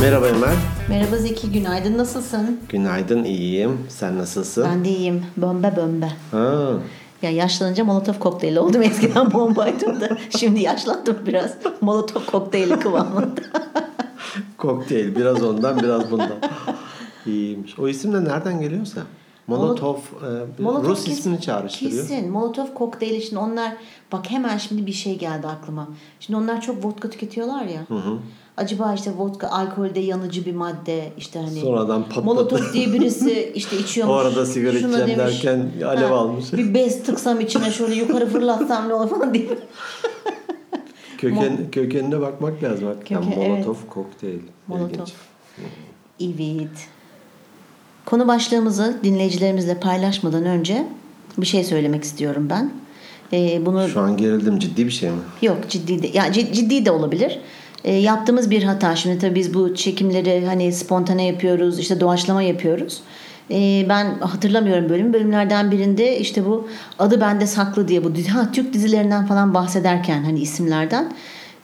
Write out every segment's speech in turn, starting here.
Merhaba Emel. Merhaba Zeki, günaydın. Nasılsın? Günaydın, iyiyim. Sen nasılsın? Ben de iyiyim. Bomba bomba. Ha, Ya yaşlanınca molotof kokteyli oldum. Eskiden bombaydım da. Şimdi yaşlandım biraz. Molotof kokteyli kıvamında. kokteyl. Biraz ondan, biraz bundan. İyiymiş. O isim de nereden geliyorsa. Molotov, e, Molotov Rus kes- ismini çağrıştırıyor. Kesin. Molotof kokteyli için onlar... Bak hemen şimdi bir şey geldi aklıma. Şimdi onlar çok vodka tüketiyorlar ya. Acaba işte vodka alkolde yanıcı bir madde işte hani Sonradan patladı. Molotof diye birisi işte içiyormuş. O arada sigara içeceğim demiş, derken alev almış. Bir bez tıksam içine şöyle yukarı fırlatsam ne olur falan diye. Köken, kökenine bakmak lazım hakikaten. Köken, Molotov kokteyl. Molotov. Evet. Konu başlığımızı dinleyicilerimizle paylaşmadan önce bir şey söylemek istiyorum ben. Ee, bunu Şu an gerildim. Ciddi bir şey mi? yok ciddi de, ya cid- ciddi de olabilir. Ee, yaptığımız bir hata. Şimdi tabii biz bu çekimleri hani spontane yapıyoruz, işte doğaçlama yapıyoruz. Ee, ben hatırlamıyorum bölümü. Bölümlerden birinde işte bu adı bende saklı diye bu ha, Türk dizilerinden falan bahsederken hani isimlerden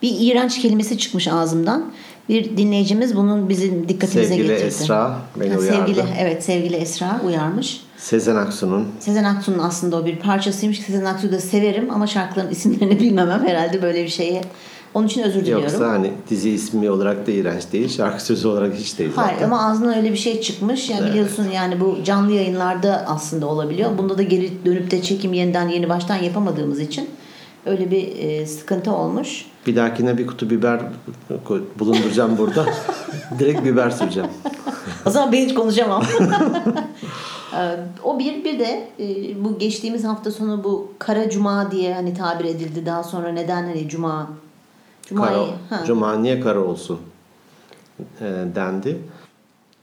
bir iğrenç kelimesi çıkmış ağzımdan. Bir dinleyicimiz bunun bizim dikkatimize Sevgili getirdi. Esra beni Ha, uyardı. Sevgili, evet sevgili Esra uyarmış. Sezen Aksu'nun Sezen Aksu'nun aslında o bir parçasıymış. Sezen Aksu'yu da severim ama şarkıların isimlerini bilmemem herhalde böyle bir şeye. Onun için özür diliyorum. Yoksa hani dizi ismi olarak da iğrenç değil, şarkı sözü olarak hiç değil zaten. Hayır ama ağzından öyle bir şey çıkmış. Yani biliyorsun yani bu canlı yayınlarda aslında olabiliyor. Bunda da geri dönüp de çekim yeniden yeni baştan yapamadığımız için öyle bir e, sıkıntı olmuş. Bir dahakine bir kutu biber bulunduracağım burada. Direkt biber süreceğim. O zaman ben hiç konuşamam. Ee, o bir bir de e, bu geçtiğimiz hafta sonu bu kara cuma diye hani tabir edildi. Daha sonra neden hani cuma Kara, Cuma'yı ha. Cuma niye kara olsun e, dendi.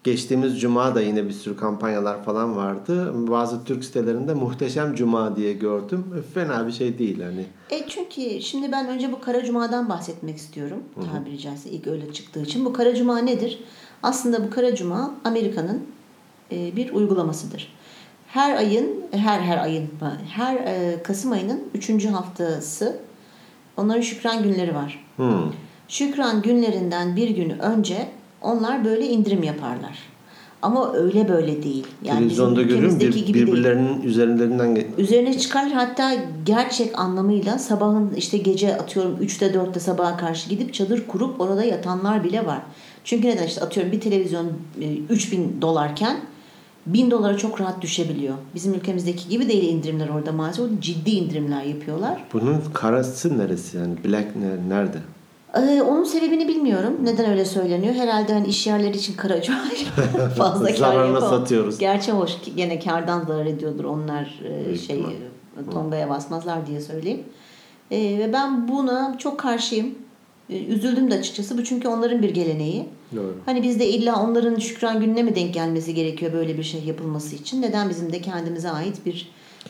Geçtiğimiz cuma da yine bir sürü kampanyalar falan vardı. Bazı Türk sitelerinde muhteşem cuma diye gördüm. Fena bir şey değil hani. E çünkü şimdi ben önce bu Kara Cuma'dan bahsetmek istiyorum. Tabiri caizse ilk öyle çıktığı için. Bu Kara Cuma nedir? Aslında bu Kara Cuma Amerika'nın e, bir uygulamasıdır. Her ayın, her her ayın, her e, Kasım ayının üçüncü haftası onların şükran günleri var. Hmm. Şükran günlerinden bir gün önce onlar böyle indirim yaparlar. Ama öyle böyle değil. Yani Televizyonda görüyorum bir, gibi değil. birbirlerinin üzerlerinden ge- Üzerine çıkarlar hatta gerçek anlamıyla sabahın işte gece atıyorum 3'te 4'te sabaha karşı gidip çadır kurup orada yatanlar bile var. Çünkü neden işte atıyorum bir televizyon e, 3000 dolarken 1000 dolara çok rahat düşebiliyor. Bizim ülkemizdeki gibi değil indirimler orada maalesef. Orada ciddi indirimler yapıyorlar. Bunun karası neresi yani? Black ne, nerede? Ee, onun sebebini bilmiyorum. Neden öyle söyleniyor? Herhalde hani iş yerleri için karaca fazla kar Zararına satıyoruz. Gerçi hoş ki gene kardan zarar ediyordur onlar e, şey e, tongaya basmazlar diye söyleyeyim. E, ve ben buna çok karşıyım. E, üzüldüm de açıkçası. Bu çünkü onların bir geleneği. Doğru. Hani bizde illa onların şükran gününe mi denk gelmesi gerekiyor böyle bir şey yapılması için? Neden bizim de kendimize ait bir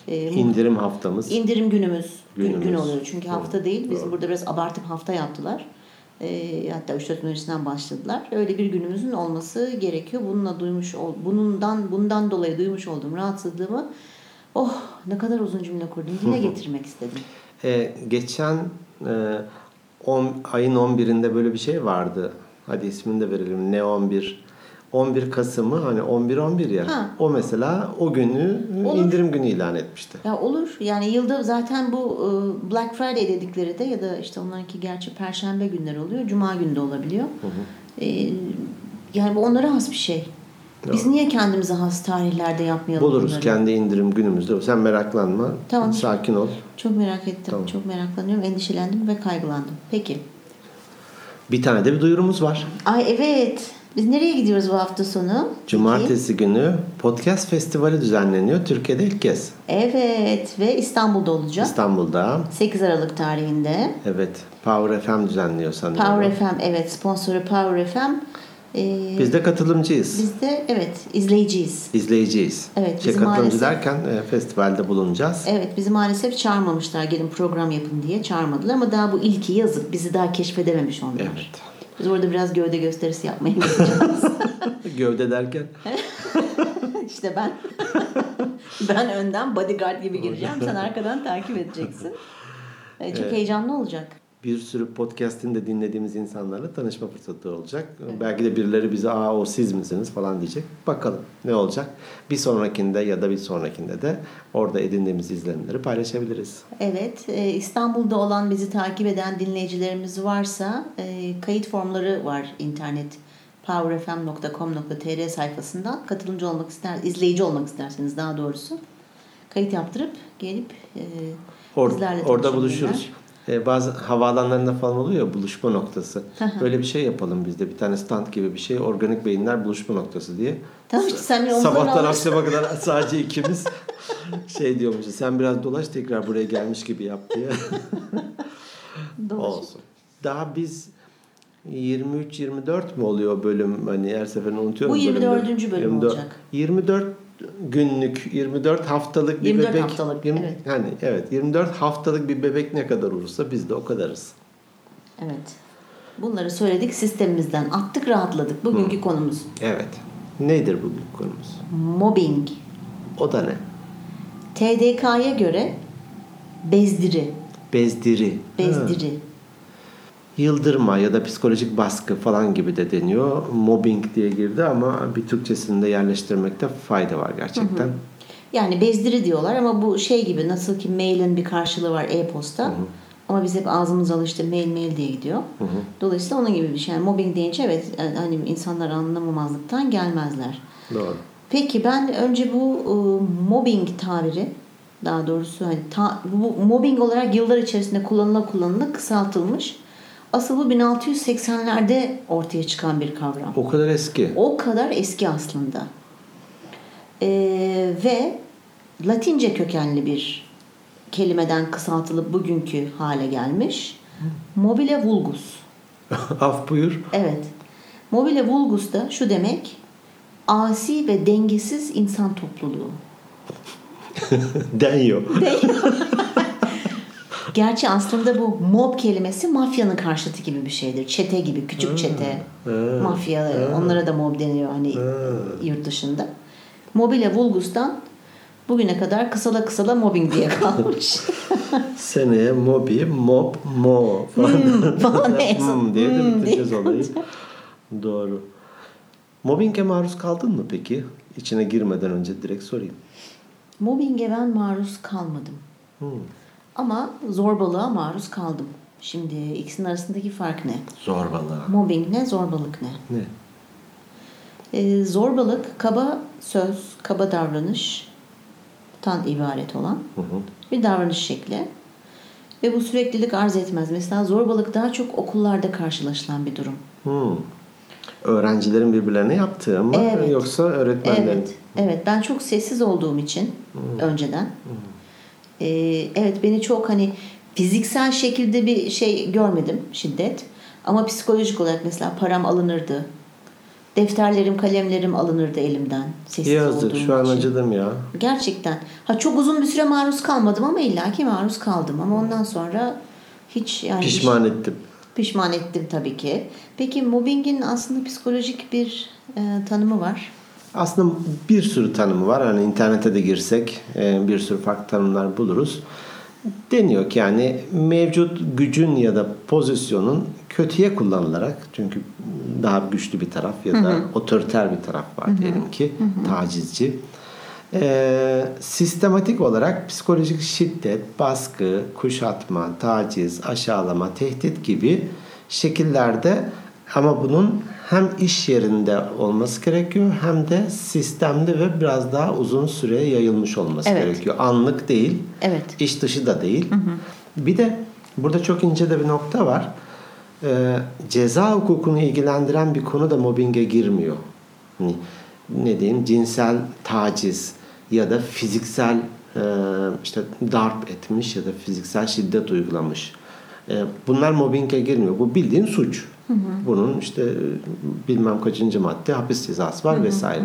e, İndirim haftamız. İndirim günümüz, gün, Günümüz. gün oluyor. Çünkü hafta Doğru, değil. Bizim doğru. burada biraz abartıp hafta yaptılar. Ee, hatta 3-4 gün öncesinden başladılar. Öyle bir günümüzün olması gerekiyor. Bununla duymuş ol, bundan bundan dolayı duymuş olduğum rahatsızlığımı oh ne kadar uzun cümle kurdum. Dile getirmek istedim. E, geçen e, on, ayın 11'inde böyle bir şey vardı. Hadi ismini de verelim. Ne 11? 11 Kasım'ı hani 11 11 ya. Ha. O mesela o günü Olur. indirim günü ilan etmişti. Ya olur. Yani yılda zaten bu e, Black Friday dedikleri de ya da işte onlarınki gerçi perşembe günleri oluyor. Cuma günü de olabiliyor. Ee, yani bu onlara has bir şey. Biz niye kendimize has tarihlerde yapmayalım Buluruz bunları? kendi indirim günümüzde. Sen meraklanma. Tamam. Sakin ol. Çok merak ettim. Tamam. Çok meraklanıyorum. Endişelendim ve kaygılandım. Peki. Bir tane de bir duyurumuz var. Ay evet. Biz nereye gidiyoruz bu hafta sonu? Cumartesi günü podcast festivali düzenleniyor. Türkiye'de ilk kez. Evet ve İstanbul'da olacak. İstanbul'da. 8 Aralık tarihinde. Evet. Power FM düzenliyor sanıyorum. Power FM evet sponsoru Power FM. Ee, Biz de katılımcıyız. biz de evet izleyiciyiz. İzleyiciyiz. Evet, Şey, katılımcı maalesef- derken e, festivalde bulunacağız. Evet bizi maalesef çağırmamışlar gelin program yapın diye çağırmadılar ama daha bu ilki yazıp bizi daha keşfedememiş onlar. Evet. Biz orada biraz gövde gösterisi yapmaya gideceğiz. Gövde derken İşte ben ben önden bodyguard gibi gireceğim. Sen arkadan takip edeceksin. Ee, Çok heyecanlı olacak. Bir sürü podcast'ini de dinlediğimiz insanlarla tanışma fırsatı olacak. Belki de birileri bize aa o siz misiniz falan diyecek. Bakalım ne olacak. Bir sonrakinde ya da bir sonrakinde de orada edindiğimiz izlenimleri paylaşabiliriz. Evet, e, İstanbul'da olan bizi takip eden dinleyicilerimiz varsa e, kayıt formları var internet powerfm.com.tr sayfasından katılımcı olmak ister, izleyici olmak isterseniz daha doğrusu kayıt yaptırıp gelip e, Or- orada buluşuruz. Ee, bazı havaalanlarında falan oluyor ya buluşma noktası. Böyle bir şey yapalım biz de. Bir tane stand gibi bir şey. Organik beyinler buluşma noktası diye. Tamam işte sen omzuna Sabahtan akşama kadar sadece ikimiz şey diyormuşuz. Sen biraz dolaş tekrar buraya gelmiş gibi yap diye. Olsun. Daha biz 23-24 mü oluyor bölüm? Hani her seferinde unutuyorum. Bu 24. bölümleri. bölüm 24 olacak. 24 günlük, 24 haftalık bir 24 bebek. haftalık, Yirmi- evet. Hani evet 24 haftalık bir bebek ne kadar olursa biz de o kadarız. Evet. Bunları söyledik sistemimizden attık rahatladık. Bugünkü konumuz Evet. Nedir bugün konumuz? mobbing. O da ne? TDK'ya göre bezdiri. Bezdiri. Ha. Yıldırma ya da psikolojik baskı falan gibi de deniyor. Mobbing diye girdi ama bir Türkçesini de yerleştirmekte fayda var gerçekten. Yani bezdiri diyorlar ama bu şey gibi nasıl ki mailin bir karşılığı var e-posta. Ama biz hep ağzımız alıştı mail mail diye gidiyor. Dolayısıyla onun gibi bir şey. Yani mobbing deyince evet yani hani insanlar anlamamazlıktan gelmezler. Doğru. Peki ben önce bu e, mobbing tabiri daha doğrusu hani ta- bu mobbing olarak yıllar içerisinde kullanıla kullanıla kısaltılmış. Asıl bu 1680'lerde ortaya çıkan bir kavram. O kadar eski. O kadar eski aslında. Ee, ve Latince kökenli bir kelimeden kısaltılıp bugünkü hale gelmiş. Mobile vulgus. Af buyur. Evet. Mobile vulgus da şu demek asi ve dengesiz insan topluluğu. Deniyor. Gerçi aslında bu mob kelimesi mafyanın karşıtı gibi bir şeydir. Çete gibi, küçük çete, mafya, onlara da mob deniyor hani yurt dışında. Mobile vulgus'tan bugüne kadar kısala kısala mobbing diye kalmış. Seneye mobi, mob, mo falan, falan neyse. Hmm diye de Hmm bitireceğiz diye. olayı. Doğru. Mobbinge maruz kaldın mı peki? İçine girmeden önce direkt sorayım. Mobbinge ben maruz kalmadım. Hmm. Ama zorbalığa maruz kaldım. Şimdi ikisinin arasındaki fark ne? Zorbalığa. Mobbing ne, zorbalık ne? Ne? Ee, zorbalık kaba söz, kaba davranıştan ibaret olan Hı hı. bir davranış şekli. Ve bu süreklilik arz etmez. Mesela zorbalık daha çok okullarda karşılaşılan bir durum. Hmm. Öğrencilerin birbirlerine yaptığı mı Evet. yoksa öğretmenlerin? Evet, evet. Ben çok sessiz olduğum için önceden. Ee, evet beni çok hani fiziksel şekilde bir şey görmedim şiddet. Ama psikolojik olarak mesela param alınırdı. Defterlerim, kalemlerim alınırdı elimden. Sessiz olduğum şu an için. acıdım ya. Gerçekten. Ha çok uzun bir süre maruz kalmadım ama illaki maruz kaldım. Ama ondan sonra hiç yani Pişman ettim. pişman ettim tabii ki. Peki mobbingin aslında psikolojik bir e, tanımı var. Aslında bir sürü tanımı var. Hani internete de girsek e, bir sürü farklı tanımlar buluruz. Deniyor ki yani mevcut gücün ya da pozisyonun kötüye kullanılarak çünkü daha güçlü bir taraf ya da otoriter bir taraf var diyelim ki tacizci. E, sistematik olarak psikolojik şiddet, baskı, kuşatma, taciz, aşağılama, tehdit gibi şekillerde ama bunun hem iş yerinde olması gerekiyor hem de sistemli ve biraz daha uzun süreye yayılmış olması Evet. gerekiyor. Anlık değil, Evet. iş dışı da değil. Bir de burada çok ince de bir nokta var. Ee, ceza hukukunu ilgilendiren bir konu da mobbinge girmiyor. Hani ne diyeyim cinsel taciz ya da fiziksel e, işte darp etmiş ya da fiziksel şiddet uygulamış. E, bunlar mobbinge girmiyor. Bu bildiğin suç. Bunun işte e, bilmem kaçıncı madde hapis cezası var vesaire.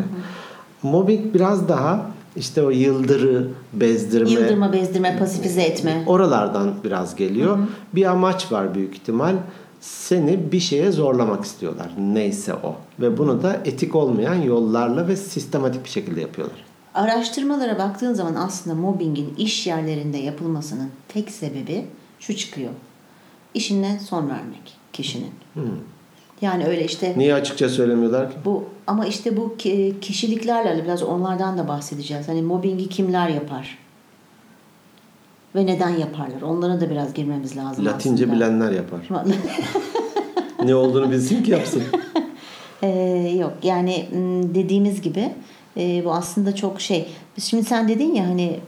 Mobbing biraz daha işte o yıldırı bezdirme, Yıldırma, bezdirme, pasifize etme. oralardan biraz geliyor. Bir amaç var büyük ihtimal. Seni bir şeye zorlamak istiyorlar. Neyse o. Ve bunu da etik olmayan yollarla ve sistematik bir şekilde yapıyorlar. Araştırmalara baktığın zaman aslında mobbingin iş yerlerinde yapılmasının tek sebebi şu çıkıyor. işine son vermek kişinin. Yani öyle işte Niye açıkça söylemiyorlar ki? bu ama işte bu ki- kişiliklerle biraz onlardan da bahsedeceğiz. Hani mobbingi kimler yapar? Ve neden yaparlar? Onlara da biraz girmemiz lazım Latince aslında. bilenler yapar. ne olduğunu bilsin ki yapsın. Ee, yok yani dediğimiz gibi e, bu aslında çok şey. Şimdi sen dedin ya hani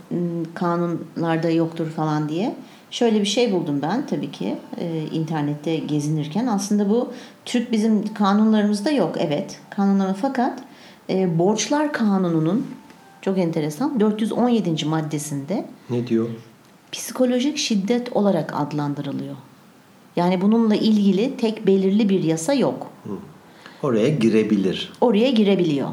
kanunlarda yoktur falan diye. Şöyle bir şey buldum ben tabii ki e, internette gezinirken. Aslında bu Türk bizim kanunlarımızda yok evet kanunlarımız fakat e, borçlar kanununun çok enteresan 417. maddesinde Ne diyor? psikolojik şiddet olarak adlandırılıyor. Yani bununla ilgili tek belirli bir yasa yok. Oraya girebilir. oraya girebiliyor.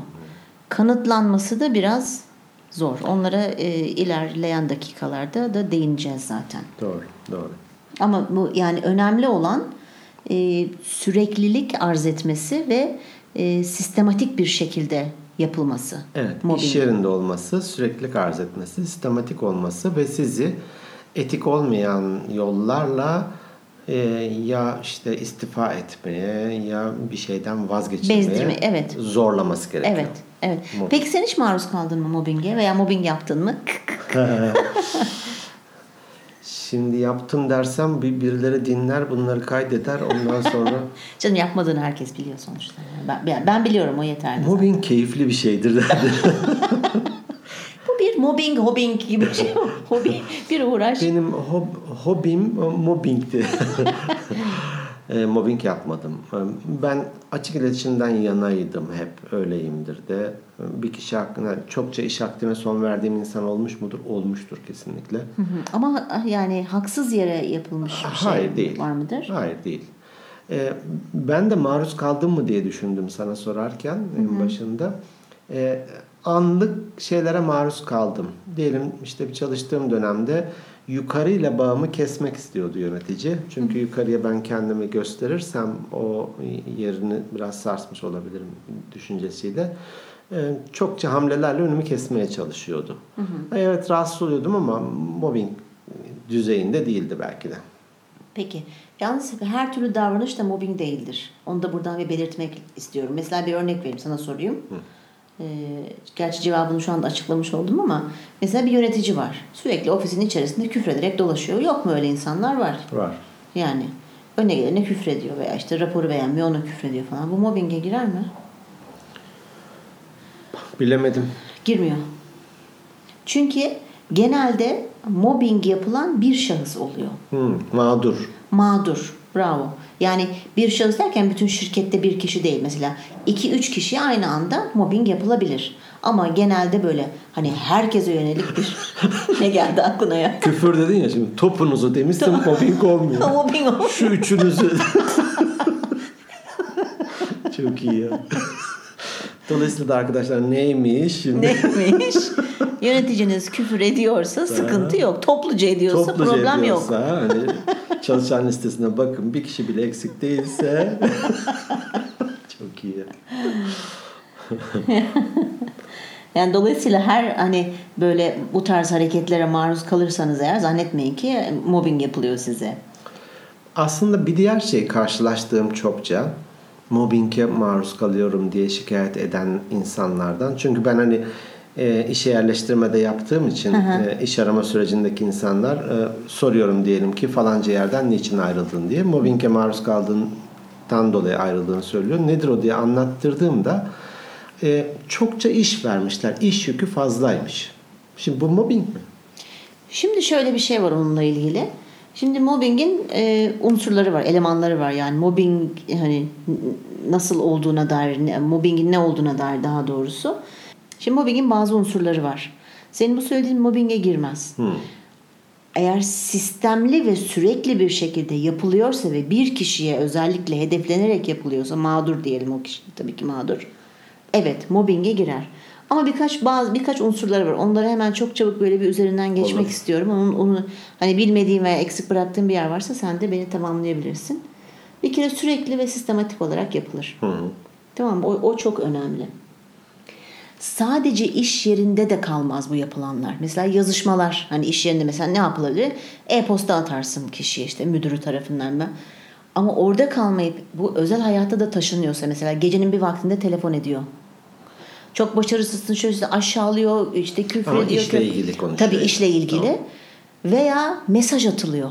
Kanıtlanması da biraz zor. Onlara e, ilerleyen dakikalarda da değineceğiz zaten. Doğru, doğru. Ama bu yani önemli olan e, süreklilik arz etmesi ve e, sistematik bir şekilde yapılması. Evet, Mobbing. iş yerinde olması, sürekli arz etmesi, sistematik olması ve sizi etik olmayan yollarla e, ya işte istifa etmeye ya bir şeyden vazgeçmeye Bezdirme, evet. zorlaması gerekiyor. Evet, evet. Mobbing. Peki sen hiç maruz kaldın mı mobbinge veya mobbing yaptın mı? Şimdi yaptım dersem bir birileri dinler bunları kaydeder ondan sonra Canım yapmadığını herkes biliyor sonuçta. Ben, ben- ben biliyorum o yeterli. zaten. mobbing keyifli bir şeydir derdi. Bu bir mobbing, hobbing gibi bir şey. Hobi, bir uğraş. Benim hob- hobim mobbingti. E, mobbing yapmadım. E, Ben açık iletişimden yanaydım hep. Öyleyimdir de. E, Bir kişi hakkında çokça iş akdine son verdiğim insan olmuş mudur? Olmuştur kesinlikle. Hı hı. Ama yani haksız yere yapılmış bir şey Hayır değil. var mıdır? Hayır değil. E, ben de maruz kaldım mı diye düşündüm sana sorarken en başında. E, anlık şeylere maruz kaldım. Diyelim işte bir çalıştığım dönemde yukarıyla bağımı kesmek istiyordu yönetici. Çünkü yukarıya ben kendimi gösterirsem o yerini biraz sarsmış olabilirim düşüncesiyle. E, çokça hamlelerle önümü kesmeye çalışıyordu. Evet rahatsız oluyordum ama mobbing düzeyinde değildi belki de. Peki. Yalnız her türlü davranış da mobbing değildir. Onu da buradan bir belirtmek istiyorum. Mesela bir örnek vereyim sana sorayım. Ee, gerçi cevabını şu anda açıklamış oldum ama mesela bir yönetici var. Sürekli ofisin içerisinde küfrederek dolaşıyor. Yok mu öyle insanlar var. Var. Yani önüne gelene küfrediyor veya işte raporu beğenmiyor ona küfrediyor falan. Bu mobbinge girer mi? Bilemedim. Girmiyor. Çünkü genelde mobbing yapılan bir şahıs oluyor. Hmm, mağdur. Mağdur. Bravo. Yani bir şahıs derken bütün şirkette bir kişi değil. Mesela 2-3 kişi aynı anda mobbing yapılabilir. Ama genelde böyle hani herkese yönelik bir ne geldi aklına ya? Küfür dedin ya şimdi topunuzu demişsin mobbing olmuyor. mobbing o. Şu üçünüzü. Çok iyi ya. Dolayısıyla da arkadaşlar neymiş şimdi? Neymiş? Yöneticiniz küfür ediyorsa sıkıntı yok. Topluca ediyorsa Topluca problem yok. ediyorsa, Hani çalışan listesine bakın bir kişi bile eksik değilse çok iyi. Yani dolayısıyla her hani böyle bu tarz hareketlere maruz kalırsanız eğer zannetmeyin ki mobbing yapılıyor size. Aslında bir diğer şey karşılaştığım çokça mobbinge maruz kalıyorum diye şikayet eden insanlardan. Çünkü ben hani e, işe yerleştirmede yaptığım için e, iş arama sürecindeki insanlar e, soruyorum diyelim ki falanca yerden niçin ayrıldın diye. Mobbinge maruz kaldığından dolayı ayrıldığını söylüyor. Nedir o diye anlattırdığımda e, çokça iş vermişler. İş yükü fazlaymış. Şimdi bu mobbing mi? Şimdi şöyle bir şey var onunla ilgili. Şimdi mobbingin e, unsurları var, elemanları var. Yani mobbing hani nasıl olduğuna dair, mobbingin ne olduğuna dair daha doğrusu. Şimdi mobbingin bazı unsurları var. Senin bu söylediğin mobbinge girmez. Eğer sistemli ve sürekli bir şekilde yapılıyorsa ve bir kişiye özellikle hedeflenerek yapılıyorsa mağdur diyelim o kişi tabii ki mağdur. Evet mobbinge girer. Ama birkaç bazı birkaç unsurları var. Onları hemen çok çabuk böyle bir üzerinden geçmek Olur. istiyorum. Onun onu hani bilmediğim veya eksik bıraktığım bir yer varsa sen de beni tamamlayabilirsin. Bir kere sürekli ve sistematik olarak yapılır. Hı hı. Tamam mı? O, o çok önemli. Sadece iş yerinde de kalmaz bu yapılanlar. Mesela yazışmalar hani iş yerinde mesela ne yapılabilir? E-posta atarsın kişiye işte müdürü tarafından ben. Ama orada kalmayıp bu özel hayatta da taşınıyorsa mesela gecenin bir vaktinde telefon ediyor. Çok başarısızsın şöyle aşağılıyor işte küfür Ama ediyor. işle ilgili konuşuyor. Tabii işle ilgili. Tamam. Veya mesaj atılıyor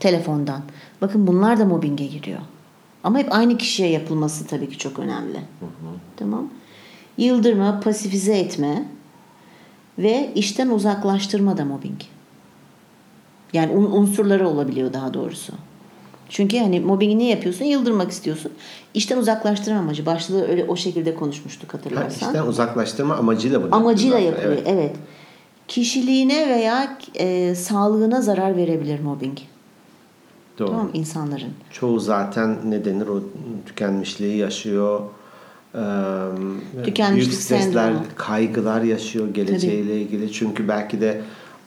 telefondan. Bakın bunlar da mobbinge giriyor. Ama hep aynı kişiye yapılması tabii ki çok önemli. Tamam. Yıldırma, pasifize etme ve işten uzaklaştırma da mobbing. Yani un- unsurları olabiliyor daha doğrusu. Çünkü hani mobbingi ne yapıyorsun? Yıldırmak istiyorsun. İşten uzaklaştırma amacı. Da öyle o şekilde konuşmuştuk Ha, hatırlarsan. işten uzaklaştırma amacıyla bunu Amacıyla yapılıyor. Evet. Kişiliğine veya e, sağlığına zarar verebilir mobbing. Doğru. Tamam insanların. Çoğu zaten ne denir o tükenmişliği yaşıyor. Tükenmişlik büyük stresler, sendromu. kaygılar yaşıyor geleceğiyle ilgili. Çünkü belki de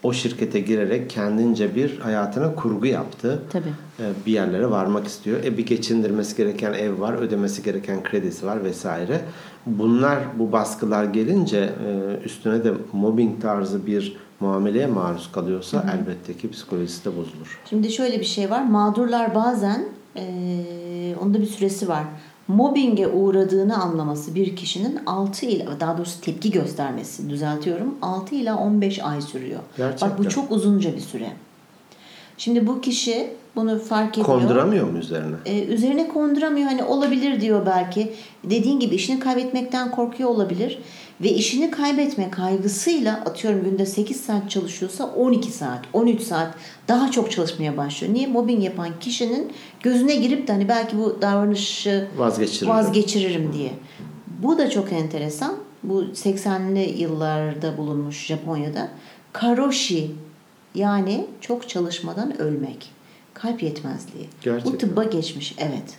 o şirkete girerek kendince bir hayatına kurgu yaptı. Tabii. Bir yerlere varmak istiyor. E bir geçindirmesi gereken ev var, ödemesi gereken kredisi var vesaire. Bunlar bu baskılar gelince üstüne de mobbing tarzı bir muameleye maruz kalıyorsa elbette ki psikolojisi de bozulur. Şimdi şöyle bir şey var. Mağdurlar bazen e, onda bir süresi var. Mobbinge uğradığını anlaması bir kişinin 6 ile daha doğrusu tepki göstermesi düzeltiyorum 6 ila 15 ay sürüyor. Gerçekten. Bak bu çok uzunca bir süre. Şimdi bu kişi bunu fark ediyor. Konduramıyor mu üzerine? Ee, üzerine konduramıyor. Hani olabilir diyor belki. Dediğin gibi işini kaybetmekten korkuyor olabilir. Ve işini kaybetme kaygısıyla atıyorum günde 8 saat çalışıyorsa 12 saat, 13 saat daha çok çalışmaya başlıyor. Niye? Mobbing yapan kişinin gözüne girip de hani belki bu davranışı Vazgeçiririm. vazgeçiririm diye. Bu da çok enteresan. Bu 80'li yıllarda bulunmuş Japonya'da. Karoshi yani çok çalışmadan ölmek. Kalp yetmezliği. Gerçekten. Bu tıbba geçmiş. Evet.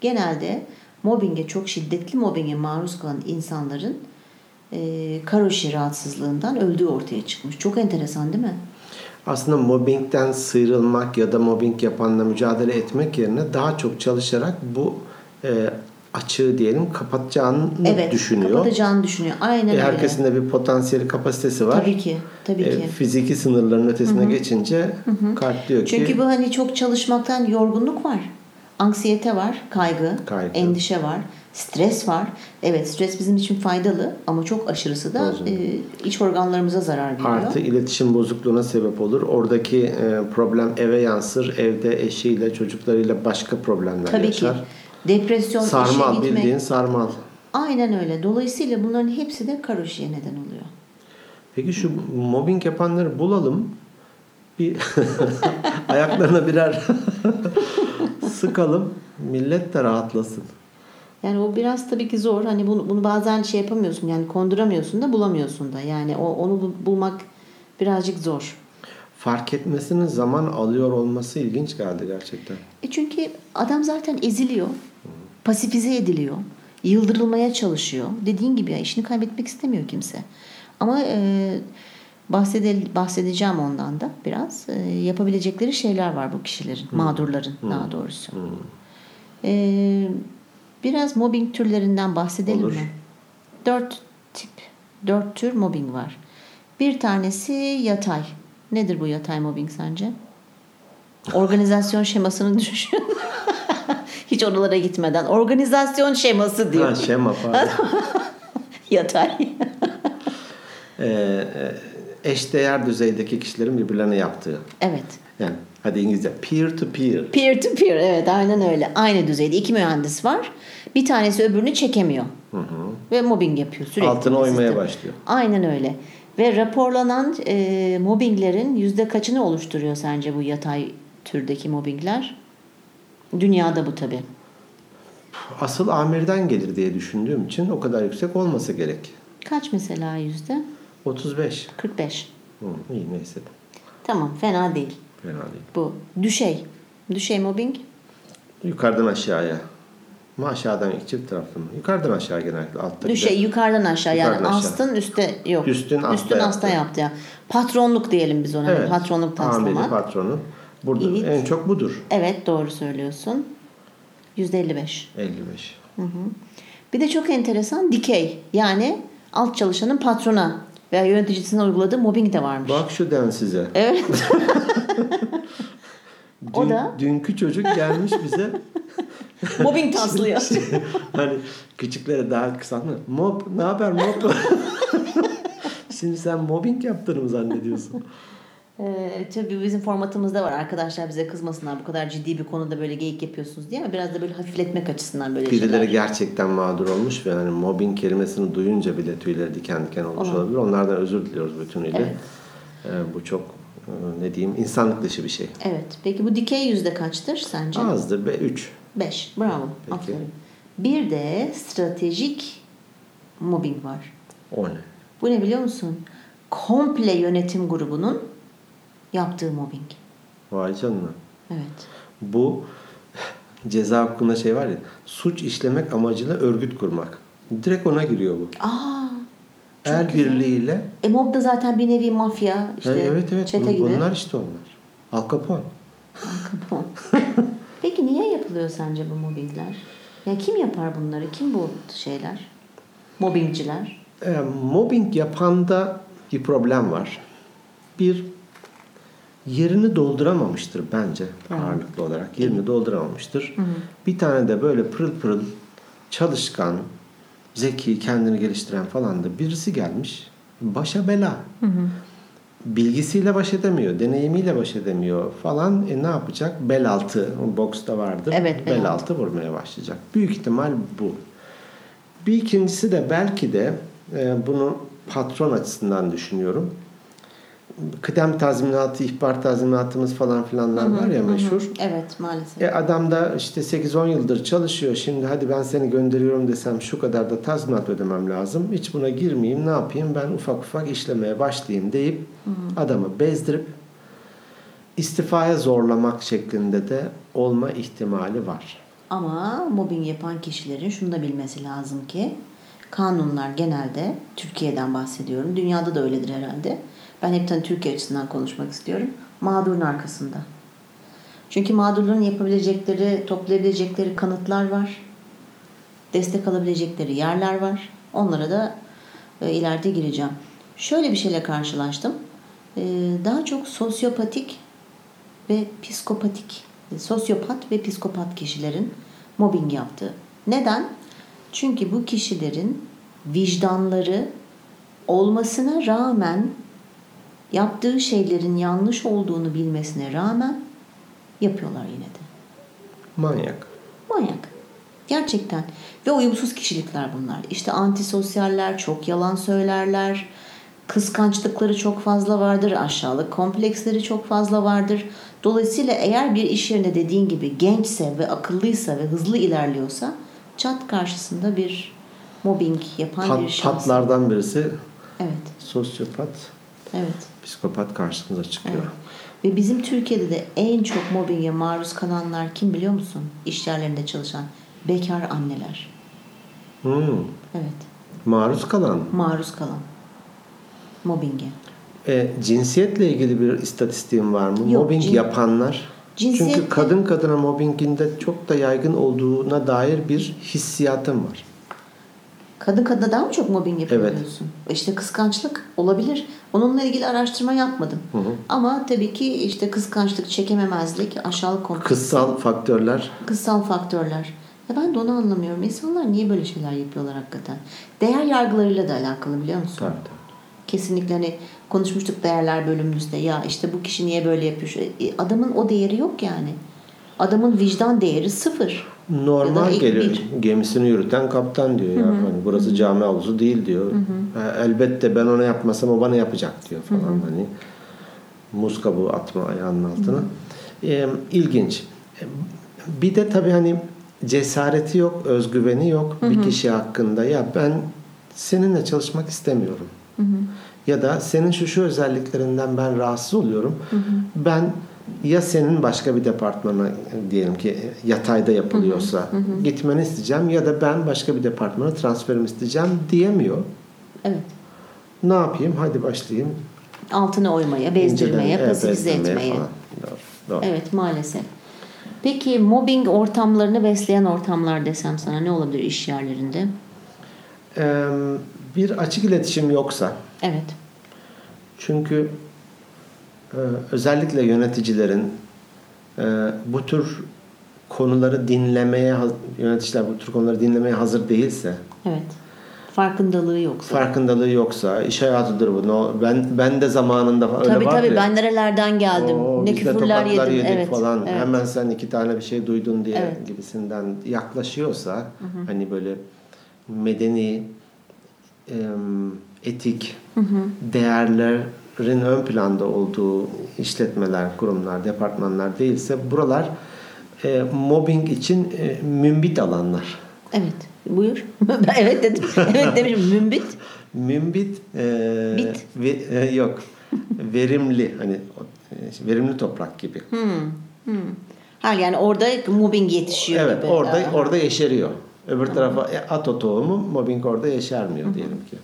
Genelde mobbinge çok şiddetli mobbinge maruz kalan insanların e, karoshi rahatsızlığından öldüğü ortaya çıkmış. Çok enteresan değil mi? Aslında mobbingden sıyrılmak ya da mobbing yapanla mücadele etmek yerine daha çok çalışarak bu e, açığı diyelim kapatacağını Evet. düşünüyor. Kapatacağını düşünüyor. Aynen E, öyle. herkesin de bir potansiyeli kapasitesi var. Tabii ki. Tabii E, ki. fiziki sınırların ötesine geçince kalp diyor ki Çünkü bu hani çok çalışmaktan yorgunluk var. Anksiyete var, kaygı, Kaygı. endişe var, stres var. Evet stres bizim için faydalı ama çok aşırısı da e, iç organlarımıza zarar veriyor. artı iletişim bozukluğuna sebep olur. Oradaki e, problem eve yansır. Evde eşiyle, çocuklarıyla başka problemler Tabii yaşar. ki. Depresyon, Sarmal işe gitmek. bildiğin sarmal. Aynen öyle. Dolayısıyla bunların hepsi de karışıya neden oluyor. Peki şu mobbing yapanları bulalım. Bir ayaklarına birer sıkalım. Millet de rahatlasın. Yani o biraz tabii ki zor. Hani bunu, bunu bazen şey yapamıyorsun. Yani konduramıyorsun da bulamıyorsun da. Yani o onu bu- bulmak birazcık zor. Fark etmesinin zaman alıyor olması ilginç geldi gerçekten. E çünkü adam zaten eziliyor. Pasifize ediliyor. Yıldırılmaya çalışıyor. Dediğin gibi ya işini kaybetmek istemiyor kimse. Ama e, bahsede, bahsedeceğim ondan da biraz. E, yapabilecekleri şeyler var bu kişilerin, mağdurların daha doğrusu. E, biraz mobbing türlerinden bahsedelim Olur. mi? Dört tip, dört tür mobbing var. Bir tanesi yatay. Nedir bu yatay mobbing sence? Organizasyon şemasını düşün. Hiç oralara gitmeden. Organizasyon şeması diyor. Ha şema pardon. Yatay. Ee, e, eşdeğer düzeydeki kişilerin birbirlerine yaptığı. evet. Yani hadi İngilizce peer to peer. Peer to peer evet aynen öyle. Aynı düzeyde iki mühendis var. Bir tanesi öbürünü çekemiyor. Ve mobbing yapıyor sürekli. Altına oymaya başlıyor. Aynen öyle. Ve raporlanan e, mobbinglerin yüzde kaçını oluşturuyor sence bu yatay türdeki mobbingler? Dünyada bu tabi. Asıl amirden gelir diye düşündüğüm için o kadar yüksek olmasa gerek. Kaç mesela yüzde? 35. 45. Hı, iyi neyse. Tamam fena değil. Fena değil. Bu düşey. Düşey mobbing. Yukarıdan aşağıya. Mı aşağıdan çift taraflı mı? Yukarıdan aşağı genellikle. Altta Düşey yukarıdan aşağı yani Yukarıdan aşağı. astın üstte yok. Üstün asta Üstün asta yaptı. yaptı ya. Patronluk diyelim biz ona. Evet. Patronluk Amiri, taslamak. patronu. Burada Evet. en çok budur. Evet doğru söylüyorsun. Yüzde 55. 55. Bir de çok enteresan dikey. Yani alt çalışanın patrona veya yöneticisine uyguladığı mobbing de varmış. Bak şu den size. Evet. O Dün- da- Dünkü çocuk gelmiş bize. mobbing taslıyor. hani küçüklere daha kısa mı? Mob, ne haber mob? Şimdi sen mobbing yaptığını mı zannediyorsun? Ee, tabii bizim formatımızda var. Arkadaşlar bize kızmasınlar bu kadar ciddi bir konuda böyle geyik yapıyorsunuz diye ama biraz da böyle hafifletmek açısından böyle Birileri şeyler. gerçekten mağdur olmuş ve hani mobbing kelimesini duyunca bile tüyleri diken diken olmuş Olur. olabilir. Onlardan özür diliyoruz bütünüyle. Evet. Ee, bu çok e, ne diyeyim insanlık dışı bir şey. Evet. Peki bu dikey yüzde kaçtır sence? Azdır be 3. 5. Bravo. Peki. Aferin. Bir de stratejik mobbing var. O ne? Bu ne biliyor musun? Komple yönetim grubunun yaptığı mobbing. Vay canına. Evet. Bu ceza hukukunda şey var ya suç işlemek amacıyla örgüt kurmak. Direkt ona giriyor bu. Aa. El güzel. birliğiyle E mob da zaten bir nevi mafya, işte Ha, evet evet çete gibi. bunlar işte onlar. Al Capone. Peki niye yapılıyor sence bu mobbingler? Ya kim yapar bunları? Kim bu şeyler? Mobbingciler. E, mobbing yapanda bir problem var. Bir yerini dolduramamıştır bence ağırlıklı olarak. Yerini dolduramamıştır. Bir tane de böyle pırıl pırıl çalışkan, zeki, kendini geliştiren falan da birisi gelmiş. Başa bela. Bilgisiyle baş edemiyor, deneyimiyle baş edemiyor falan. E ne yapacak? Bel altı, boksta vardır. Evet, bel bel altı vurmaya başlayacak. Büyük ihtimal bu. Bir ikincisi de belki de e, bunu patron açısından düşünüyorum. Kıdem tazminatı, ihbar tazminatımız falan filanlar var ya meşhur. Evet maalesef. E adam da işte 8-10 yıldır çalışıyor. Şimdi hadi ben seni gönderiyorum desem şu kadar da tazminat ödemem lazım. Hiç buna girmeyeyim ne yapayım ben ufak ufak işlemeye başlayayım deyip adamı bezdirip istifaya zorlamak şeklinde de olma ihtimali var. Ama mobbing yapan kişilerin şunu da bilmesi lazım ki kanunlar genelde Türkiye'den bahsediyorum. Dünyada da öyledir herhalde. Ben hepten Türkiye açısından konuşmak istiyorum. Mağdurun arkasında. Çünkü mağdurların yapabilecekleri, toplayabilecekleri kanıtlar var. Destek alabilecekleri yerler var. Onlara da e, ileride gireceğim. Şöyle bir şeyle karşılaştım. E, daha çok sosyopatik ve psikopatik, e, sosyopat ve psikopat kişilerin mobbing yaptığı. Neden? Çünkü bu kişilerin vicdanları olmasına rağmen yaptığı şeylerin yanlış olduğunu bilmesine rağmen yapıyorlar yine de. Manyak. Manyak. Gerçekten. Ve uyumsuz kişilikler bunlar. İşte antisosyaller, çok yalan söylerler. Kıskançlıkları çok fazla vardır. Aşağılık kompleksleri çok fazla vardır. Dolayısıyla eğer bir iş yerinde dediğin gibi gençse ve akıllıysa ve hızlı ilerliyorsa çat karşısında bir mobbing yapan bir Pat, şans. patlardan birisi Evet. sosyopat, Evet. Psikopat karşımıza çıkıyor. Evet. Ve bizim Türkiye'de de en çok mobbinge maruz kalanlar kim biliyor musun? İş yerlerinde çalışan bekar anneler. Hmm. Evet. Maruz kalan. Maruz kalan. Mobbinge. E, cinsiyetle ilgili bir istatistiğim var mı? Yok, Mobbing cin- yapanlar. Cinsiyette- Çünkü kadın kadına mobbinginde çok da yaygın olduğuna dair bir hissiyatım var. Kadın kadına daha mı çok mobbing yapıyor Evet. diyorsun? İşte kıskançlık olabilir. Onunla ilgili araştırma yapmadım. Ama tabii ki işte kıskançlık, çekememezlik, aşağılık kompleksi. Kıssal faktörler Kıssal faktörler. Ya ben de onu anlamıyorum. İnsanlar niye böyle şeyler yapıyorlar hakikaten? Değer yargılarıyla da alakalı biliyor musun? Tabii, tabii. Kesinlikle hani konuşmuştuk değerler bölümümüzde. Ya işte bu kişi niye böyle yapıyor? E, Adamın o değeri yok yani. Adamın vicdan değeri sıfır. Normal geliyor. bir. Gemisini yürüten kaptan diyor ya. Hani burası cami havuzu değil diyor. Ha, elbette ben ona yapmasam o bana yapacak diyor falan hani. Muz kabuğu atma ayağının altına. Ee, ilginç. Bir de tabii hani cesareti yok, özgüveni yok bir kişi hakkında. Ya ben seninle çalışmak istemiyorum. Ya da senin şu şu özelliklerinden ben rahatsız oluyorum. Ben ya senin başka bir departmana diyelim ki yatayda yapılıyorsa gitmeni isteyeceğim ya da ben başka bir departmana transferimi isteyeceğim diyemiyor. Evet. Ne yapayım? Hadi başlayayım. Altına oymaya, bezdirmeye, İnceden, pasifize bezdirmeye etmeye. falan. Doğru, doğru. Evet maalesef. Peki mobbing ortamlarını besleyen ortamlar desem sana ne olabilir iş yerlerinde? Ee, Bir açık iletişim yoksa Evet. çünkü özellikle yöneticilerin e, bu tür konuları dinlemeye yöneticiler bu tür konuları dinlemeye hazır değilse Evet. Farkındalığı yoksa. farkındalığı yoksa iş hayatıdır bu. No, ben ben de zamanında öyle tabii var tabii ya. ben nerelerden geldim. Oo, ne küfürler yedim. yedik evet. falan. evet. Hemen sen iki tane bir şey duydun diye Evet. gibisinden yaklaşıyorsa hani böyle medeni etik değerlerin ön planda olduğu işletmeler, kurumlar, departmanlar değilse buralar e, mobbing için e, mümbit alanlar. Evet. Buyur. Evet dedim. Evet demişim. Mümbit. Mümbit e, Bit. ve- e, yok. verimli hani e, verimli toprak gibi. Ha yani orada mobbing yetişiyor Evet, gibi. orada Aha. orada yeşeriyor. Öbür tarafa e, at o tohumu, mobbing orada yeşermiyor diyelim ki.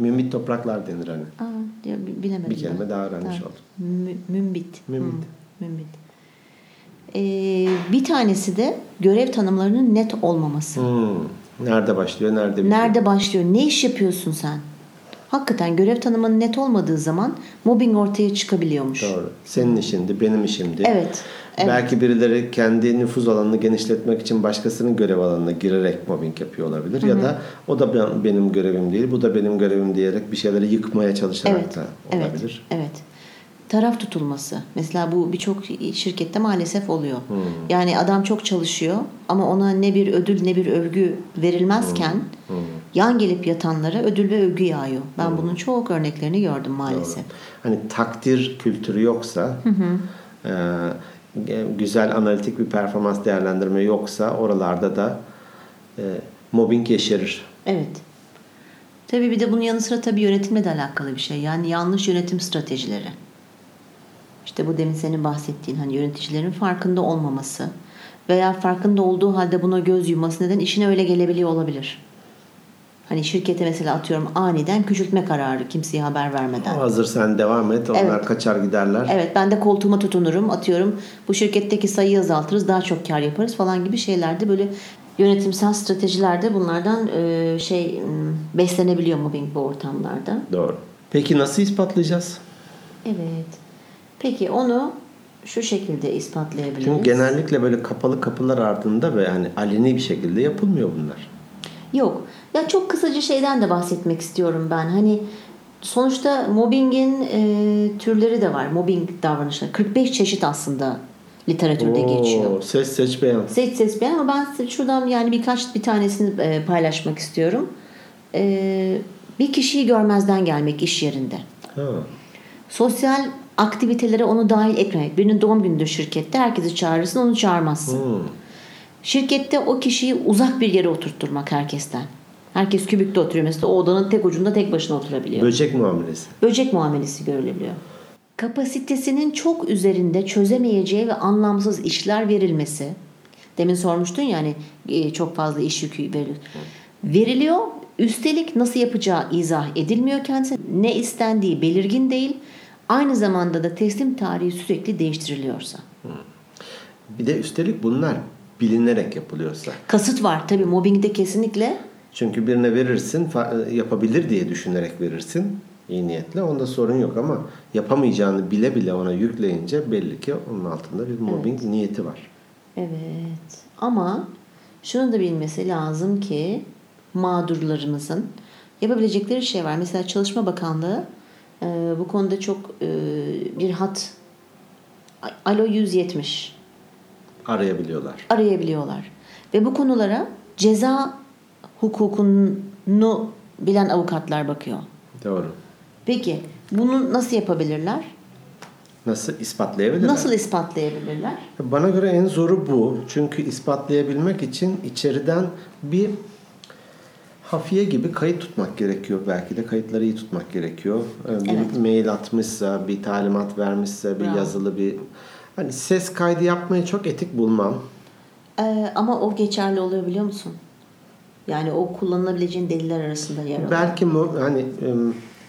Mümbit topraklar denir hani. Aa, ya, bi- bilemedim. Bir kelime ben. daha öğrenmiş Evet. oldum. Mü- mümbit. Mümbit. Hı, mümbit. Ee, bir tanesi de görev tanımlarının net olmaması. Hmm. Nerede başlıyor, nerede bitiyor? Nerede başlıyor? Ne iş yapıyorsun sen? Hakikaten görev tanımının net olmadığı zaman mobbing ortaya çıkabiliyormuş. Doğru. Senin işindi, benim işimdi. Evet. evet. Belki birileri kendi nüfuz alanını genişletmek için başkasının görev alanına girerek mobbing yapıyor olabilir. Ya da o da ben- benim görevim değil, bu da benim görevim diyerek bir şeyleri yıkmaya çalışarak Evet. da Evet. olabilir. Evet. Taraf tutulması. Mesela bu birçok şirkette maalesef oluyor. Hmm. Yani adam çok çalışıyor ama ona ne bir ödül ne bir övgü verilmezken Hmm. yan gelip yatanlara ödül ve övgü yağıyor. Ben bunun çok örneklerini gördüm maalesef. Hani takdir kültürü yoksa, e, güzel analitik bir performans değerlendirme yoksa oralarda da e, mobbing yeşerir. Evet. Tabii bir de bunun yanı sıra tabii yönetimle de alakalı bir şey. Yani yanlış yönetim stratejileri. İşte bu demin senin bahsettiğin hani yöneticilerin farkında olmaması veya farkında olduğu halde buna göz yumması neden işine öyle gelebiliyor olabilir. Hani şirkete mesela atıyorum aniden küçültme kararı kimseye haber vermeden. Hazır sen devam et, onlar Evet. kaçar giderler. Evet ben de koltuğuma tutunurum atıyorum bu şirketteki sayıyı azaltırız daha çok kar yaparız falan gibi şeylerde böyle yönetimsel stratejilerde bunlardan e, şey beslenebiliyor mobbing bu ortamlarda. Doğru. Peki nasıl ispatlayacağız? Evet. Peki onu şu şekilde ispatlayabiliriz. Çünkü genellikle böyle kapalı kapılar ardında ve hani aleni bir şekilde yapılmıyor bunlar. Yok. Ya çok kısaca şeyden de bahsetmek istiyorum ben. Hani sonuçta mobbingin e, türleri de var. Mobbing davranışları. 45 çeşit aslında literatürde Oo, geçiyor. Ses seç. Seç ses beğen ama ben şuradan yani birkaç bir tanesini e, paylaşmak istiyorum. E, bir kişiyi görmezden gelmek iş yerinde. Ha. Sosyal aktivitelere onu dahil etmemek. Birinin doğum günüdür şirkette. Herkesi çağırırsın onu çağırmazsın. Hmm. Şirkette o kişiyi uzak bir yere oturtturmak herkesten. Herkes kübükte oturuyor. Mesela o odanın tek ucunda tek başına oturabiliyor. Böcek muamelesi. Böcek muamelesi görülebiliyor. Kapasitesinin çok üzerinde çözemeyeceği ve anlamsız işler verilmesi. Demin sormuştun ya hani e, çok fazla iş yükü veriliyor. Veriliyor. Üstelik nasıl yapacağı izah edilmiyor kendisine. Ne istendiği belirgin değil. Aynı zamanda da teslim tarihi sürekli değiştiriliyorsa. Bir de üstelik bunlar bilinerek yapılıyorsa. Kasıt var. Tabii mobbingde kesinlikle Çünkü birine verirsin, fa- yapabilir diye düşünerek verirsin iyi niyetle. Onda sorun yok ama yapamayacağını bile bile ona yükleyince belli ki onun altında bir mobbing niyeti var. Evet. Ama şunu da bilmesi lazım ki mağdurlarımızın yapabilecekleri şey var. Mesela Çalışma Bakanlığı e, bu konuda çok e, bir hat Alo 170 Arayabiliyorlar. arayabiliyorlar. Ve bu konulara ceza hukukunu bilen avukatlar bakıyor. Doğru. Peki bunu nasıl yapabilirler? Nasıl ispatlayabilirler? Nasıl ispatlayabilirler? Bana göre en zoru bu. Çünkü ispatlayabilmek için içeriden bir hafiye gibi kayıt tutmak gerekiyor belki de. Kayıtları iyi tutmak gerekiyor. Ee, Bir Evet. mail atmışsa, bir talimat vermişse, bir Bravo. yazılı bir... Hani ses kaydı yapmayı çok etik bulmam. Ee, ama o geçerli oluyor biliyor musun? Yani o kullanılabileceğin deliller arasında yer alıyor. Belki mu, hani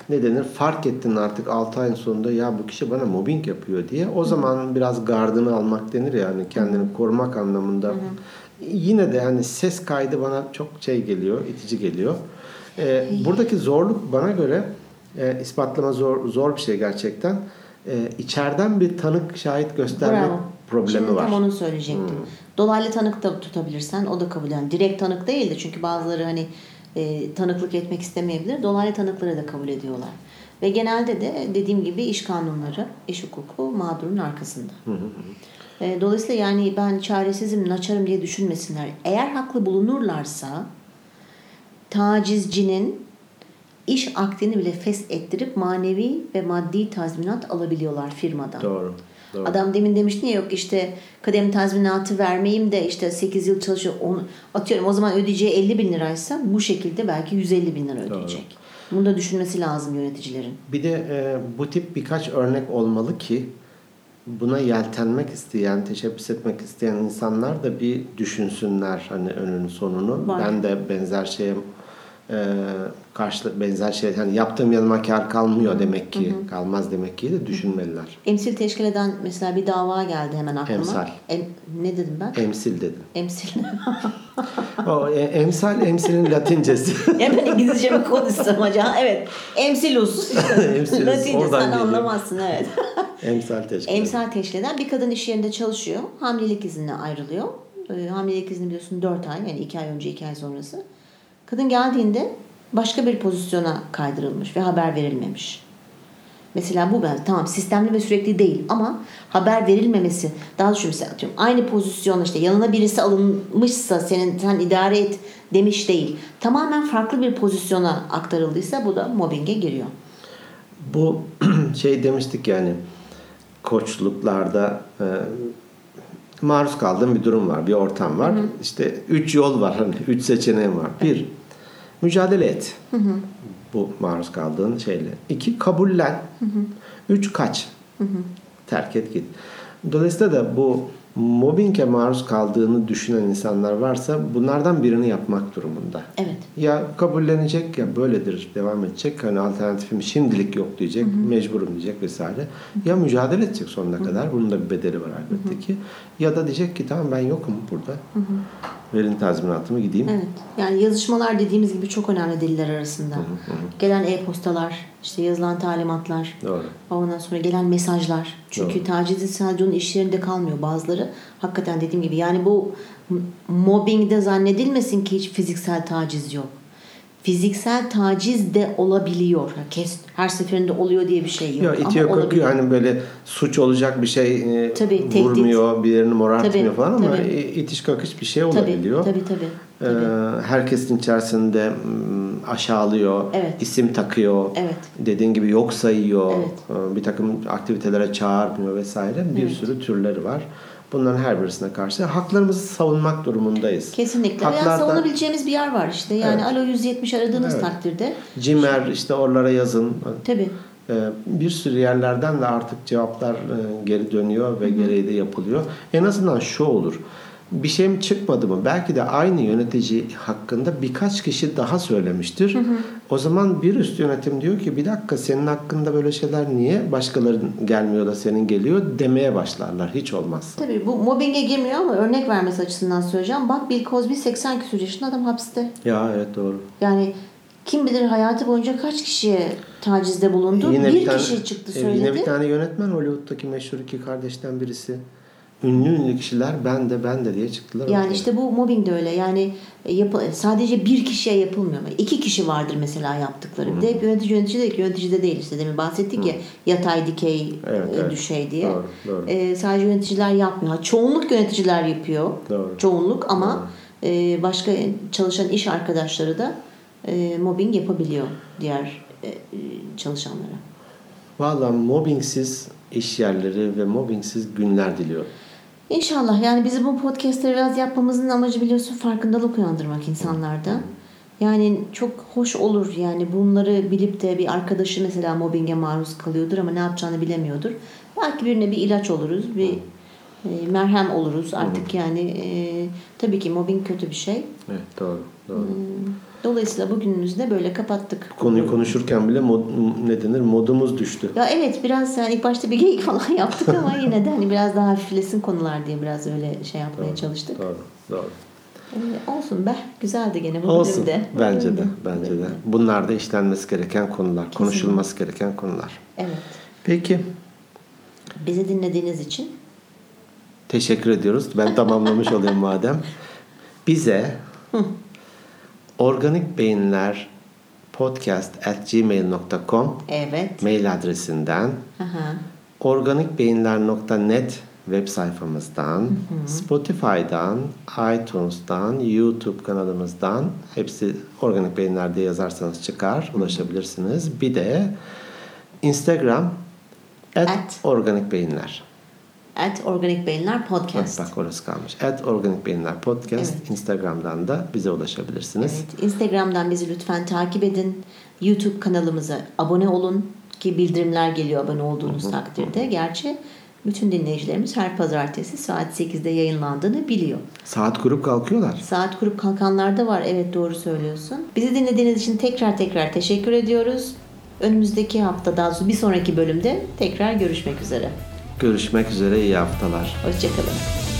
ne denir fark ettin artık 6 ayın sonunda ya bu kişi bana mobbing yapıyor diye. O zaman biraz gardını almak denir ya hani kendini korumak anlamında. Yine de hani ses kaydı bana çok şey geliyor, itici geliyor. Ee, buradaki zorluk bana göre e, ispatlama zor zor bir şey gerçekten. E, içeriden bir tanık şahit gösterme Bravo. problemi Şimdi var. tam onu söyleyecektim. Dolaylı tanık da tutabilirsen o da kabul yani direkt tanık değildi çünkü bazıları hani e, tanıklık etmek istemeyebilir. Dolaylı tanıkları da kabul ediyorlar. Ve genelde de dediğim gibi iş kanunları, iş hukuku mağdurun arkasında. E, dolayısıyla yani ben çaresizim, naçarım diye düşünmesinler. Eğer haklı bulunurlarsa tacizcinin iş akdini bile feshettirip manevi ve maddi tazminat alabiliyorlar firmadan. Doğru. Doğru. Adam demin demiştin ya yok işte kadem tazminatı vermeyeyim de işte 8 yıl çalışıyor. Onu, atıyorum o zaman ödeyeceği 50 bin liraysa bu şekilde belki 150 bin lira ödeyecek. Bunu da düşünmesi lazım yöneticilerin. Bir de e, bu tip birkaç örnek olmalı ki buna yeltenmek isteyen, teşebbüs etmek isteyen insanlar da bir düşünsünler hani önünü sonunu. Var. Ben de benzer şeye e, karşı benzer şey hani yaptığım yanıma kar kalmıyor demek ki kalmaz demek ki de düşünmeliler. Emsil teşkil eden mesela bir dava geldi hemen aklıma. Emsal. Em- ne dedim ben? Emsil dedim. Emsil. O e, emsal emsilin latincesi. ya ben İngilizce mi konuşsam acaba? Evet. Emsilus. Emsilus, Latince oradan sen geliyor. anlamazsın evet. Emsal teşkil. Emsal teşkil eden bir kadın iş yerinde çalışıyor. Hamilelik iznine ayrılıyor. Ee, hamilelik izni biliyorsun 4 ay yani 2 ay önce 2 ay sonrası. Kadın geldiğinde başka bir pozisyona kaydırılmış ve haber verilmemiş. Mesela bu ben tamam sistemli ve sürekli değil ama haber verilmemesi daha doğrusu mesela atıyorum aynı pozisyonda işte yanına birisi alınmışsa senin sen idare et demiş değil. Tamamen farklı bir pozisyona aktarıldıysa bu da mobbinge giriyor. Bu şey demiştik yani koçluklarda e, maruz kaldığım bir durum var, bir ortam var. İşte üç yol var, hani üç seçeneğim var. Bir, mücadele et. Bu maruz kaldığın şeyle. İki, kabullen. Üç, kaç. Terk et git. Dolayısıyla da bu mobbinge maruz kaldığını düşünen insanlar varsa bunlardan birini yapmak durumunda. Evet. Ya kabullenecek ya böyledir devam edecek. Hani alternatifim şimdilik yok diyecek. Mecburum diyecek vesaire. Ya mücadele edecek sonuna kadar. Bunun da bir bedeli var elbette ki. Ya da diyecek ki tamam ben yokum burada. Verin tazminatımı gideyim. Evet. Yani yazışmalar dediğimiz gibi çok önemli deliller arasında. Gelen e-postalar, işte yazılan talimatlar, Doğru. ondan sonra gelen mesajlar. Çünkü Doğru. taciz sadece onun iş yerinde kalmıyor. Bazıları hakikaten dediğim gibi yani bu mobbingde zannedilmesin ki hiç fiziksel taciz yok. Fiziksel taciz de olabiliyor. Kes, her seferinde oluyor diye bir şey yok. Ya itiyor Ama olabiliyor. hani böyle suç olacak bir şey e, Tabii, tehdit. vurmuyor, bir yerini morartmıyor Tabii, falan ama tabii. e, itiş kakış bir şey Tabii, olabiliyor. tabii, tabii. Ee, tabii. herkesin içerisinde mm, aşağılıyor, Evet. isim takıyor, Evet. dediğin gibi yok sayıyor, Evet. ee, bir takım aktivitelere çağırmıyor vesaire bir Evet. sürü türleri var. Bunların her birisine karşı haklarımızı savunmak durumundayız. Kesinlikle. Yani Haklarda- savunabileceğimiz bir yer var işte. Yani Evet. alo 170 aradığınız Evet. takdirde Cimer işte oralara yazın. tabii Ee, bir sürü yerlerden de artık cevaplar e, geri dönüyor ve gereği de yapılıyor. En azından şu olur. Bir şeyim çıkmadı mı? Belki de aynı yönetici hakkında birkaç kişi daha söylemiştir. O zaman bir üst yönetim diyor ki bir dakika senin hakkında böyle şeyler niye başkalarının gelmiyor da senin geliyor demeye başlarlar hiç olmazsa. Tabii bu mobbinge girmiyor ama örnek vermesi açısından söyleyeceğim. Bak Bill Cosby 80 küsur yaşında adam hapiste. Ya evet doğru. Yani kim bilir hayatı boyunca kaç kişiye tacizde bulundu. bir kişi çıktı söyledi. Yine bir tane yönetmen Hollywood'daki meşhur iki kardeşten birisi. Ünlü ünlü kişiler ben de ben de diye çıktılar. Yani ortaya. işte bu mobbing de öyle. Yani e, yapı, sadece bir kişiye yapılmıyor. İki kişi vardır mesela yaptıkları. Bir de hep yönetici yönetici ki yöneticide değil işte demin bahsettik ya yatay dikey Evet, e, evet. düşey diye. Doğru, doğru. E, sadece yöneticiler yapmıyor. Çoğunluk yöneticiler yapıyor. Doğru. Çoğunluk ama e, başka çalışan iş arkadaşları da e, mobbing yapabiliyor diğer e, çalışanlara. Valla mobbingsiz iş yerleri ve mobbingsiz günler diliyorum. İnşallah yani bizim bu podcastleri biraz yapmamızın amacı biliyorsun farkındalık uyandırmak insanlarda. Yani çok hoş olur yani bunları bilip de bir arkadaşı mesela mobbinge maruz kalıyordur ama ne yapacağını bilemiyordur. Belki birine bir ilaç oluruz, bir e, merhem oluruz artık yani e, tabii ki mobbing kötü bir şey. Evet doğru. doğru. Dolayısıyla bugünümüzü de böyle kapattık. Konuyu konuşurken bile mod, ne denir modumuz düştü. Ya evet biraz yani ilk başta bir geyik falan yaptık ama yine de hani biraz daha hafiflesin konular diye biraz öyle şey yapmaya çalıştık. Doğru. Doğru. Ee, olsun be. Güzeldi gene bu Olsun. bölümde. Bence de. Bölümde. Bence de. Bunlar da işlenmesi gereken konular. Konuşulması gereken konular. Evet. Peki. Bizi dinlediğiniz için Teşekkür ediyoruz. Ben tamamlamış olayım madem. Bize organik beyinler podcast at gmail.com evet. mail adresinden Aha. organikbeyinler.net web sayfamızdan, Spotify'dan, iTunes'dan, YouTube kanalımızdan hepsi Organik Beyinler diye yazarsanız çıkar, ulaşabilirsiniz. Bir de Instagram at, At. Organik Beyinler. At Organik Beyinler Podcast. Bak orası kalmış. At Organik Beyinler Podcast. Evet. Instagram'dan da bize ulaşabilirsiniz. Evet, Instagram'dan bizi lütfen takip edin. YouTube kanalımıza abone olun ki bildirimler geliyor abone olduğunuz takdirde. Gerçi bütün dinleyicilerimiz her pazartesi saat 8'de yayınlandığını biliyor. Saat kurup kalkıyorlar. Saat kurup kalkanlar da var. Evet doğru söylüyorsun. Bizi dinlediğiniz için tekrar tekrar teşekkür ediyoruz. Önümüzdeki hafta daha doğrusu bir sonraki bölümde tekrar görüşmek üzere. Görüşmek üzere. iyi haftalar. Hoşçakalın.